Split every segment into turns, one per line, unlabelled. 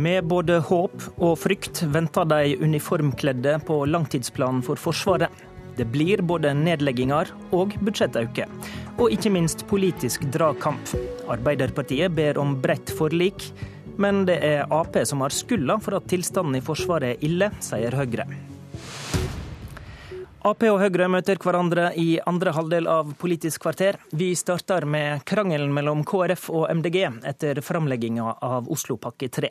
Med både håp og frykt venter de uniformkledde på langtidsplanen for Forsvaret. Det blir både nedlegginger og budsjettauke. Og ikke minst politisk dragkamp. Arbeiderpartiet ber om bredt forlik, men det er Ap som har skylda for at tilstanden i Forsvaret er ille, sier Høyre. Ap og Høyre møter hverandre i andre halvdel av Politisk kvarter. Vi starter med krangelen mellom KrF og MDG etter framlegginga av Oslopakke 3.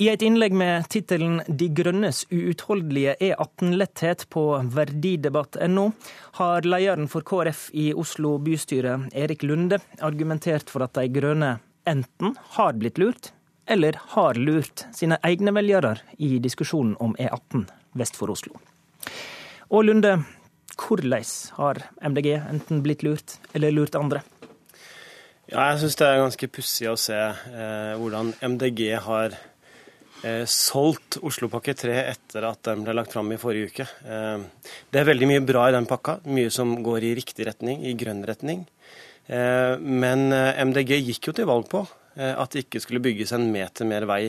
I et innlegg med tittelen 'De grønnes uutholdelige E18-letthet' på verdidebatt.no har lederen for KrF i Oslo bystyre, Erik Lunde, argumentert for at de grønne enten har blitt lurt, eller har lurt sine egne velgere i diskusjonen om E18 vest for Oslo. Og Lunde, hvordan har MDG enten blitt lurt eller lurt andre?
Ja, jeg syns det er ganske pussig å se eh, hvordan MDG har eh, solgt Oslopakke 3 etter at den ble lagt fram i forrige uke. Eh, det er veldig mye bra i den pakka, mye som går i riktig retning, i grønn retning. Eh, men eh, MDG gikk jo til valg på eh, at det ikke skulle bygges en meter mer vei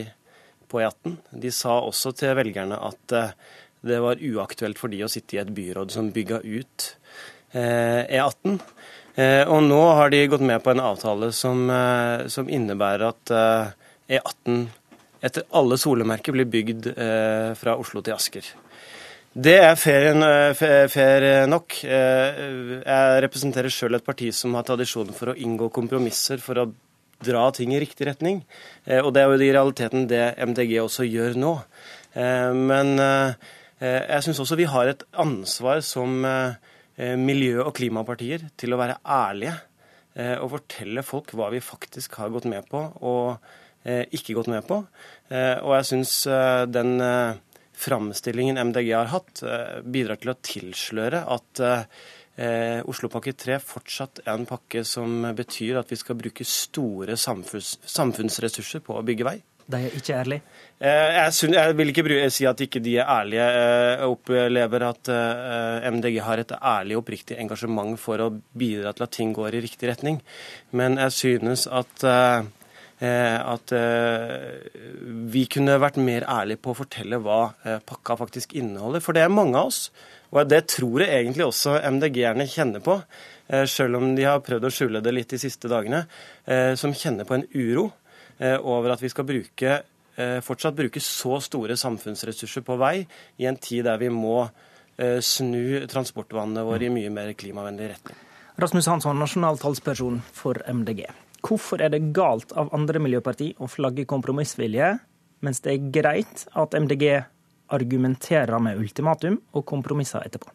på E18. De sa også til velgerne at det var uaktuelt for de å sitte i et byråd som bygga ut E18. Og nå har de gått med på en avtale som, som innebærer at E18 etter alle solemerker blir bygd fra Oslo til Asker. Det er fair nok. Jeg representerer sjøl et parti som har tradisjon for å inngå kompromisser for å dra ting i riktig retning. Og det er jo i realiteten det MDG også gjør nå. Men jeg syns også vi har et ansvar som miljø- og klimapartier til å være ærlige og fortelle folk hva vi faktisk har gått med på og ikke gått med på. Og jeg syns den framstillingen MDG har hatt, bidrar til å tilsløre at Oslopakke 3 fortsatt er en pakke som betyr at vi skal bruke store samfunns, samfunnsressurser på å bygge vei.
De er ikke ærlige?
Jeg, synes, jeg, vil ikke si at ikke de er ærlige. Jeg opplever at MDG har et ærlig og oppriktig engasjement for å bidra til at ting går i riktig retning. Men jeg synes at, at vi kunne vært mer ærlige på å fortelle hva pakka faktisk inneholder. For det er mange av oss, og det tror jeg egentlig også MDG-erne kjenner på, selv om de har prøvd å skjule det litt de siste dagene, som kjenner på en uro over at vi skal bruke, fortsatt bruke så store samfunnsressurser på vei i en tid der vi må snu transportvanene våre i mye mer klimavennlig retning.
Rasmus Hansson, nasjonal talsperson for MDG. Hvorfor er det galt av andre miljøparti å flagge kompromissvilje, mens det er greit at MDG argumenterer med ultimatum og kompromisser etterpå?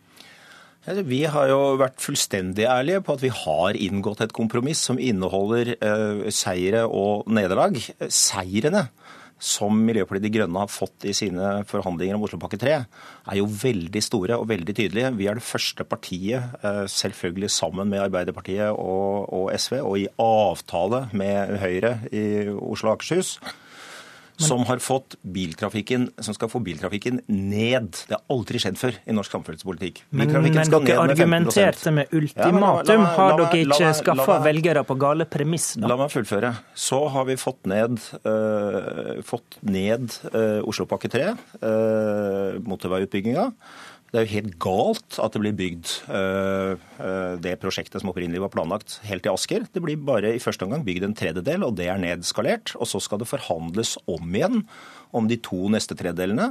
Vi har jo vært fullstendig ærlige på at vi har inngått et kompromiss som inneholder uh, seire og nederlag. Seirene som Miljøpartiet De Grønne har fått i sine forhandlinger om Oslopakke 3, er jo veldig store og veldig tydelige. Vi er det første partiet, uh, selvfølgelig sammen med Arbeiderpartiet og SV, og i avtale med Høyre i Oslo og Akershus, som har fått biltrafikken, som skal få biltrafikken ned. Det har aldri skjedd før i norsk samferdselspolitikk.
Men, men dere argumenterte med ultimatum. Ja, har dere ikke skaffa velgere på gale premiss? Da?
La meg fullføre. Så har vi fått ned, uh, fått ned uh, Oslopakke 3, uh, motorveiutbygginga. Det er jo helt galt at det blir bygd det prosjektet som opprinnelig var planlagt, helt til Asker. Det blir bare i første omgang bygd en tredjedel, og det er nedskalert. Og så skal det forhandles om igjen om de to neste tredelene.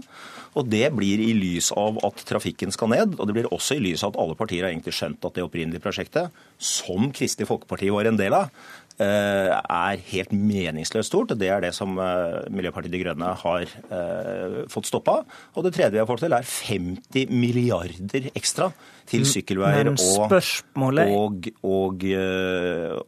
Og det blir i lys av at trafikken skal ned, og det blir også i lys av at alle partier har egentlig skjønt at det opprinnelige prosjektet, som Kristelig Folkeparti var en del av, er helt meningsløst stort. og Det er det som Miljøpartiet De Grønne har fått stoppa. Og det tredje vi har fått til, er 50 milliarder ekstra til sykkelveier og, og, og,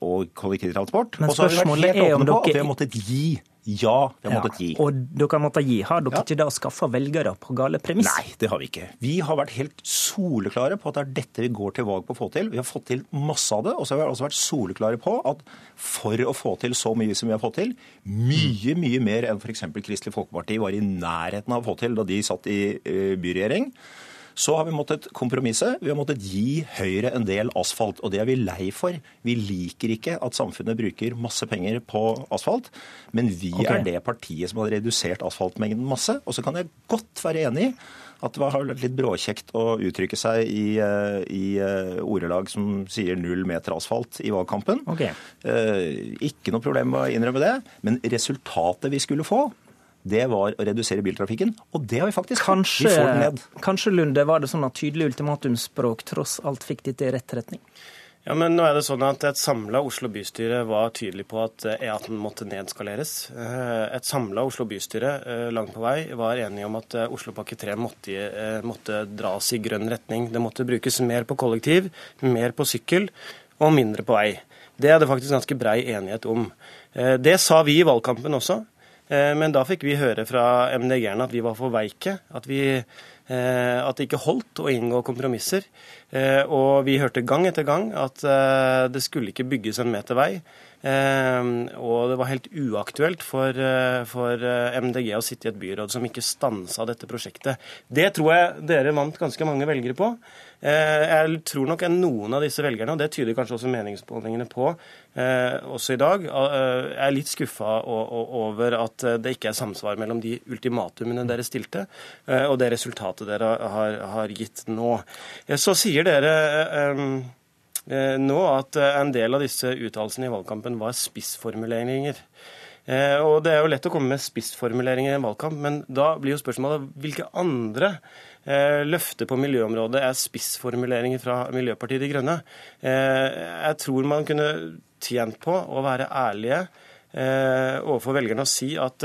og kollektivtransport.
Men spørsmålet helt åpne på
At vi har måttet gi ja, vi har måttet gi.
Og dere har måttet gi. Har dere ja. ikke da skaffa velgere på gale premiss?
Nei, det har vi ikke. Vi har vært helt soleklare på at det er dette vi går til valg på å få til. Vi har fått til masse av det. Og så har vi også vært soleklare på at for å få til så mye som vi har fått til, mye, mye mer enn f.eks. Kristelig Folkeparti var i nærheten av å få til da de satt i byregjering, Så har vi måttet kompromisse. Vi har måttet gi Høyre en del asfalt, og det er vi lei for. Vi liker ikke at samfunnet bruker masse penger på asfalt, men vi okay. er det partiet som har redusert asfaltmengden masse. Og så kan jeg godt være enig i at det har vært litt bråkjekt å uttrykke seg i, eh, i eh, ordelag som sier null meter asfalt i valgkampen. Okay. Eh, ikke noe problem med å innrømme det, men resultatet vi skulle få, det var å redusere biltrafikken, og det har vi faktisk
kanskje,
vi får den ned.
Kanskje, Lunde, var det sånn at tydelig ultimatumsspråk tross alt fikk dette i rett retning?
Ja, men nå er det sånn at Et samla Oslo bystyre var tydelig på at E18 måtte nedskaleres. Eh, et samla Oslo bystyre eh, langt på vei var enige om at eh, Oslopakke 3 måtte, måtte dras i grønn retning. Det måtte brukes mer på kollektiv, mer på sykkel og mindre på vei. Det er det faktisk ganske brei enighet om. Det sa vi i valgkampen også. Men da fikk vi høre fra MDG-erne at vi var for veike. At vi Eh, at det ikke holdt å inngå kompromisser. Eh, og vi hørte gang etter gang at eh, det skulle ikke bygges en meter vei. Og det var helt uaktuelt for, for MDG å sitte i et byråd som ikke stansa dette prosjektet. Det tror jeg dere vant ganske mange velgere på. Eh, jeg tror nok noen av disse velgerne, og det tyder kanskje også meningsmålingene på eh, også i dag, eh, er litt skuffa over at det ikke er samsvar mellom de ultimatumene dere stilte, og det resultatet dere har, har gitt nå. Så sier dere nå at en del av disse uttalelsene i valgkampen var spissformuleringer. Og Det er jo lett å komme med spissformuleringer i en valgkamp, men da blir jo spørsmålet hvilke andre løfter på miljøområdet er spissformuleringer fra Miljøpartiet De Grønne. Eh, jeg tror man kunne tjent på å være ærlige eh, overfor velgerne og si at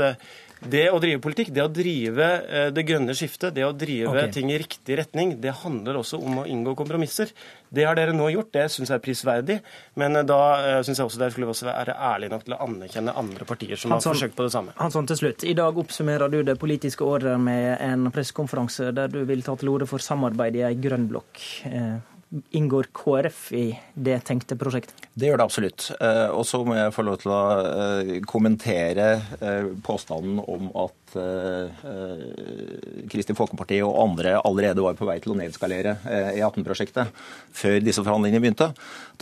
det å drive politikk, det å drive eh, det grønne skiftet, det å drive okay. ting i riktig retning, det handler også om å inngå kompromisser. Det har dere nå gjort, det syns jeg er prisverdig. Men eh, da uh, syns jeg også dere skulle også være ærlige nok til å anerkjenne andre partier som Hansson, har forsøkt på det samme.
Hansson, til slutt. I dag oppsummerer du det politiske året med en pressekonferanse der du vil ta til orde for samarbeid i ei grønn blokk. Inngår KrF i det tenkte prosjektet?
Det gjør det absolutt. Eh, og så må jeg få lov til å eh, kommentere eh, påstanden om at Kristelig Folkeparti og andre allerede var på vei til å nedskalere E18-prosjektet før disse forhandlingene begynte.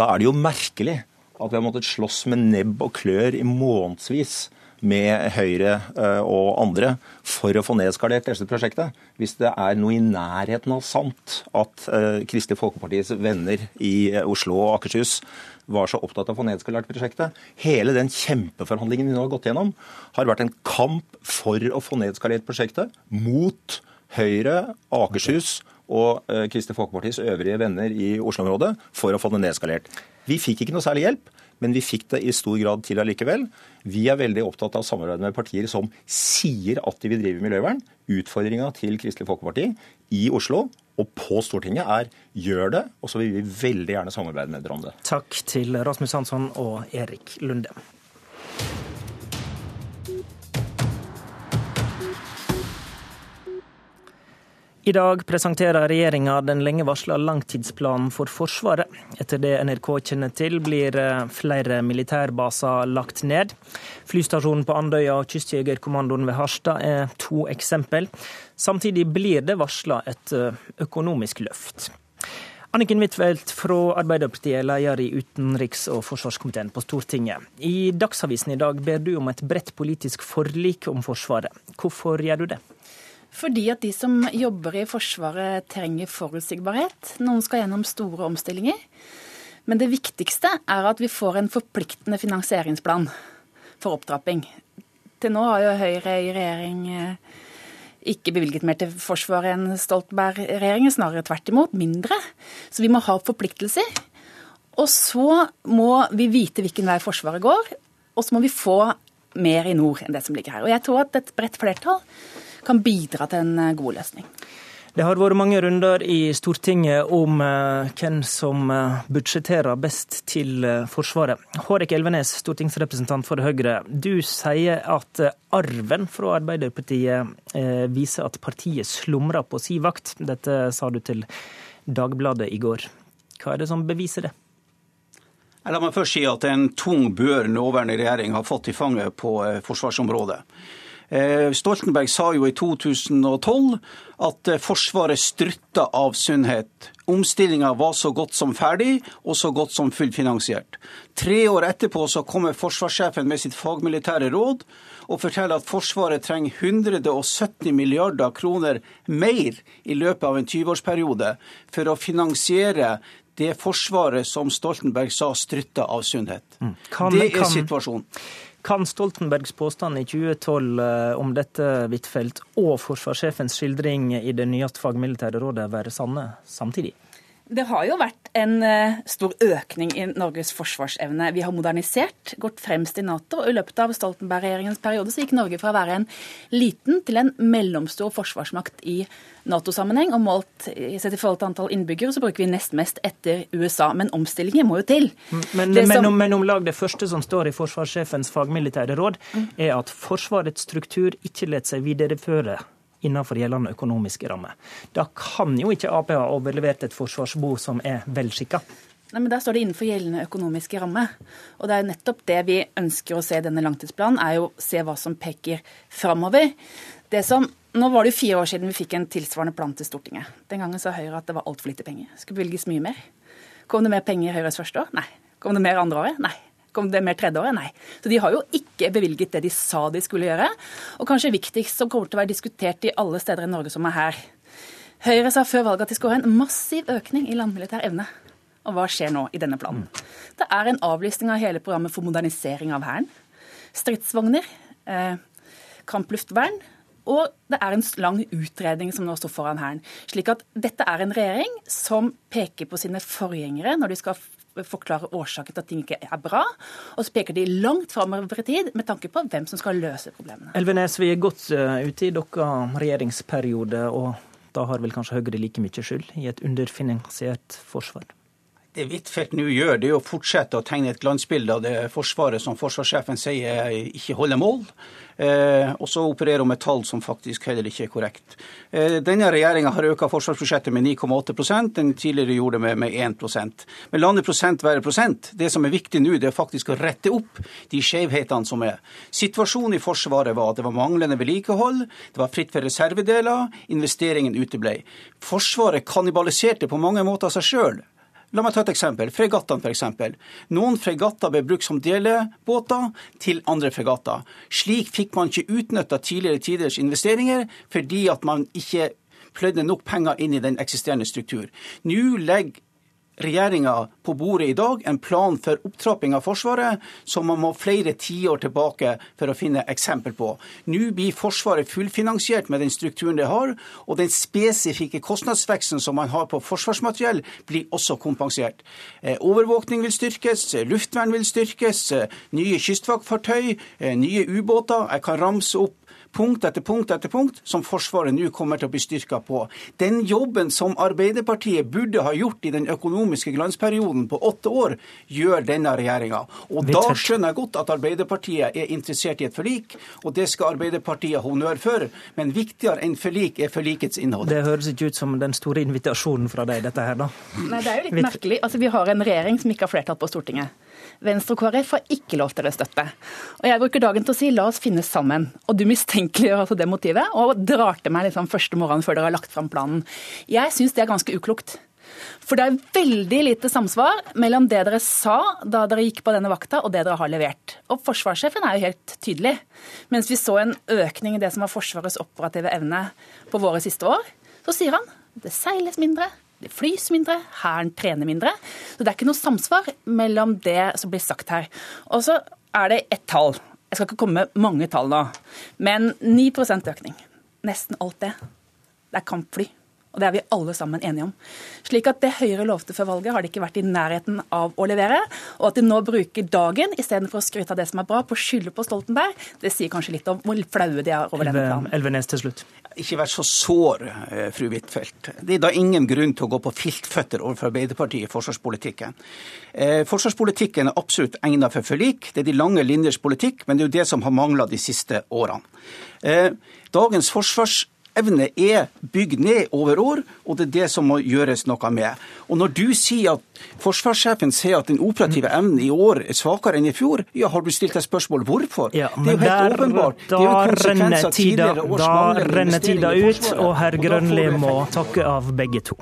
Da er det jo merkelig at vi har måttet slåss med nebb og klør i månedsvis med Høyre eh, og andre for å få nedskalert dette prosjektet. Hvis det er noe i nærheten av sant at eh, Kristelig Folkepartis venner i eh, Oslo og Akershus var så opptatt av å få nedskalert prosjektet. Hele den kjempeforhandlingen vi nå har gått gjennom, har vært en kamp for å få nedskalert prosjektet mot Høyre, Akershus og Kristelig Folkepartis øvrige venner i Oslo-området for å få det nedskalert. Vi fikk ikke noe særlig hjelp men vi fikk det i stor grad til allikevel. Vi er veldig opptatt av samarbeid med partier som sier at de vil drive miljøvern. Utfordringa til Kristelig Folkeparti i Oslo og på Stortinget er gjør det, og så vil vi veldig gjerne samarbeide med dere om det.
Takk til Rasmus Hansson og Erik Lunde. I dag presenterer regjeringa den lenge varsla langtidsplanen for Forsvaret. Etter det NRK kjenner til, blir eh, flere militærbaser lagt ned. Flystasjonen på Andøya og Kystjegerkommandoen ved Harstad er to eksempel. Samtidig blir det varsla et eh, økonomisk løft. Anniken Huitfeldt fra Arbeiderpartiet, leder i utenriks- og forsvarskomiteen på Stortinget. I Dagsavisen i dag ber du om et bredt politisk forlik om Forsvaret. Hvorfor gjør du det?
Fordi at de som jobber i Forsvaret trenger forutsigbarhet. Noen skal gjennom store omstillinger. Men det viktigste er at vi får en forpliktende finansieringsplan for opptrapping. Til nå har jo Høyre i regjering eh, ikke bevilget mer til Forsvaret enn Stoltenberg-regjeringen, snarere tvert imot, mindre. Så vi må ha forpliktelser. Og så må vi vite hvilken vei Forsvaret går, og så må vi få mer i nord enn det som ligger her. Og jeg tror at et bredt flertall kan bidra til en eh, god løsning.
Det har vært mange runder i Stortinget om eh, hvem som eh, budsjetterer best til Forsvaret. Hårek Elvenes, stortingsrepresentant for Høyre. Du sier at arven fra Arbeiderpartiet viser at partiet slumrer på si vakt. Dette sa du til Dagbladet i går. Hva er det som beviser det?
La meg først si at en tung bør nåværende regjering har fått i fanget på forsvarsområdet. Stoltenberg sa jo i 2012 at Forsvaret strutta av sunnhet. Omstillinga var så godt som ferdig, og så godt som fullfinansiert. Tre år etterpå så kommer forsvarssjefen med sitt fagmilitære råd og forteller at Forsvaret trenger 170 milliarder kroner mer i løpet av en 20-årsperiode for å finansiere det Forsvaret som Stoltenberg sa strutta av sunnhet. Mm. Kan, det er kan, situasjonen.
Kan Stoltenbergs påstand i 2012 eh, om dette, Huitfeldt, og forsvarssjefens skildring i det nyeste fagmilitære rådet være sanne samtidig?
Det har jo vært en eh, stor økning i Norges forsvarsevne. Vi har modernisert, gått fremst i Nato. og I løpet av Stoltenberg-regjeringens periode så gikk Norge fra å være en liten til en mellomstor forsvarsmakt i Nato-sammenheng. Og målt sett i forhold til antall innbyggere så bruker vi nest mest etter USA. Men omstillinger må jo til.
Men, men, som... men, om lag det første som står i forsvarssjefens fagmilitære råd, mm. er at Forsvarets struktur ikke lar seg videreføre innenfor gjeldende økonomiske rammer. Da kan jo ikke Ap ha overlevert et forsvarsbo som er velskikka.
Nei, men Der står det innenfor gjeldende økonomiske ramme. Og det er nettopp det vi ønsker å se i denne langtidsplanen, er jo å se hva som peker framover. Det som, nå var det jo fire år siden vi fikk en tilsvarende plan til Stortinget. Den gangen sa Høyre at det var altfor lite penger. Skulle bevilges mye mer. Kom det mer penger i Høyres første år? Nei. Kom det mer andre året? Nei. Kom det mer tredje året? Nei. Så de har jo ikke bevilget det de sa de skulle gjøre. Og kanskje viktigst, som kommer til å være diskutert i alle steder i Norge som er her. Høyre sa før valget at de skulle ha en massiv økning i landmilitær evne. Og hva skjer nå i denne planen? Det er en avlysning av hele programmet for modernisering av Hæren. Stridsvogner, eh, kampluftvern, og det er en lang utredning som nå står foran Hæren. Slik at dette er en regjering som peker på sine forgjengere når de skal forklare årsaken til at ting ikke er bra. Og så peker de langt framover i tid med tanke på hvem som skal løse problemene.
Elvenes, vi er godt uh, ute i deres regjeringsperiode, og da har vel kanskje Høyre like mye skyld i et underfinansiert forsvar?
Det Huitfeldt nå gjør, det er å fortsette å tegne et glansbilde av det Forsvaret som forsvarssjefen sier ikke holder mål. Eh, og så opererer hun med tall som faktisk heller ikke er korrekt. Eh, denne regjeringa har økt forsvarsbudsjettet med 9,8% den tidligere gjorde det med, med 1% Men la det prosent være prosent. Det som er viktig nå, det er faktisk å rette opp de skjevhetene som er. Situasjonen i Forsvaret var at det var manglende vedlikehold, det var fritt for reservedeler, investeringen uteblei. Forsvaret kannibaliserte på mange måter seg sjøl. La meg ta et eksempel. Fregattene, f.eks. Noen fregatter ble brukt som delebåter til andre fregatter. Slik fikk man ikke utnytta tidligere tiders investeringer, fordi at man ikke pløyde nok penger inn i den eksisterende struktur. Nå legger regjeringa på bordet i dag en plan for opptrapping av Forsvaret som man må flere tiår tilbake for å finne eksempel på. Nå blir Forsvaret fullfinansiert med den strukturen det har, og den spesifikke kostnadsveksten som man har på forsvarsmateriell, blir også kompensert. Eh, overvåkning vil styrkes, luftvern vil styrkes, eh, nye kystvaktfartøy, eh, nye ubåter. Jeg kan ramse opp punkt etter punkt etter punkt som Forsvaret nå kommer til å bli styrka på. Den jobben som Arbeiderpartiet burde ha gjort i den økonomiske glansperioden på åtte år, gjør denne regjeringa. Og da skjønner jeg godt at Arbeiderpartiet er interessert i et forlik, og det skal Arbeiderpartiet ha honnør for. Men viktigere enn forlik er forlikets innhold.
Det høres ikke ut som den store invitasjonen fra deg, dette her, da.
Nei, det er jo litt merkelig. Altså, Vi har en regjering som ikke har flertall på Stortinget. Venstre og KrF har ikke lov til å støtte. Og jeg bruker dagen til å si la oss finne sammen. Og du mistenkeliggjør altså det motivet, og drar til meg liksom første morgenen før dere har lagt fram planen. Jeg syns det er ganske uklokt. For det er veldig lite samsvar mellom det dere sa da dere gikk på denne vakta, og det dere har levert. Og forsvarssjefen er jo helt tydelig. Mens vi så en økning i det som var Forsvarets operative evne på våre siste år, så sier han det seiles mindre, det flys mindre, Hæren trener mindre. Så det er ikke noe samsvar mellom det som blir sagt her. Og så er det ett tall. Jeg skal ikke komme med mange tall nå, men 9 økning. Nesten alt det. Det er kampfly. Og det er vi alle sammen enige om. Slik at det Høyre lovte før valget, har de ikke vært i nærheten av å levere. Og at de nå bruker dagen istedenfor å skryte av det som er bra, på å skylde på Stoltenberg, det sier kanskje litt om hvor flaue de er over denne planen.
Elvenes til slutt.
Ikke vær så sår, eh, fru Huitfeldt. Det er da ingen grunn til å gå på filtføtter overfor Arbeiderpartiet i forsvarspolitikken. Eh, forsvarspolitikken er absolutt egnet for forlik. Det er de lange linjers politikk, men det er jo det som har mangla de siste årene. Eh, dagens forsvars evne er bygd ned over år, og det er det som må gjøres noe med. Og Når du sier at forsvarssjefen sier at den operative evnen i år er svakere enn i fjor, ja, har du stilt deg spørsmål hvorfor?
Ja,
det er jo helt
der,
åpenbart.
Da renner tida, da renner tida ut, og herr Grønli må takke av begge to.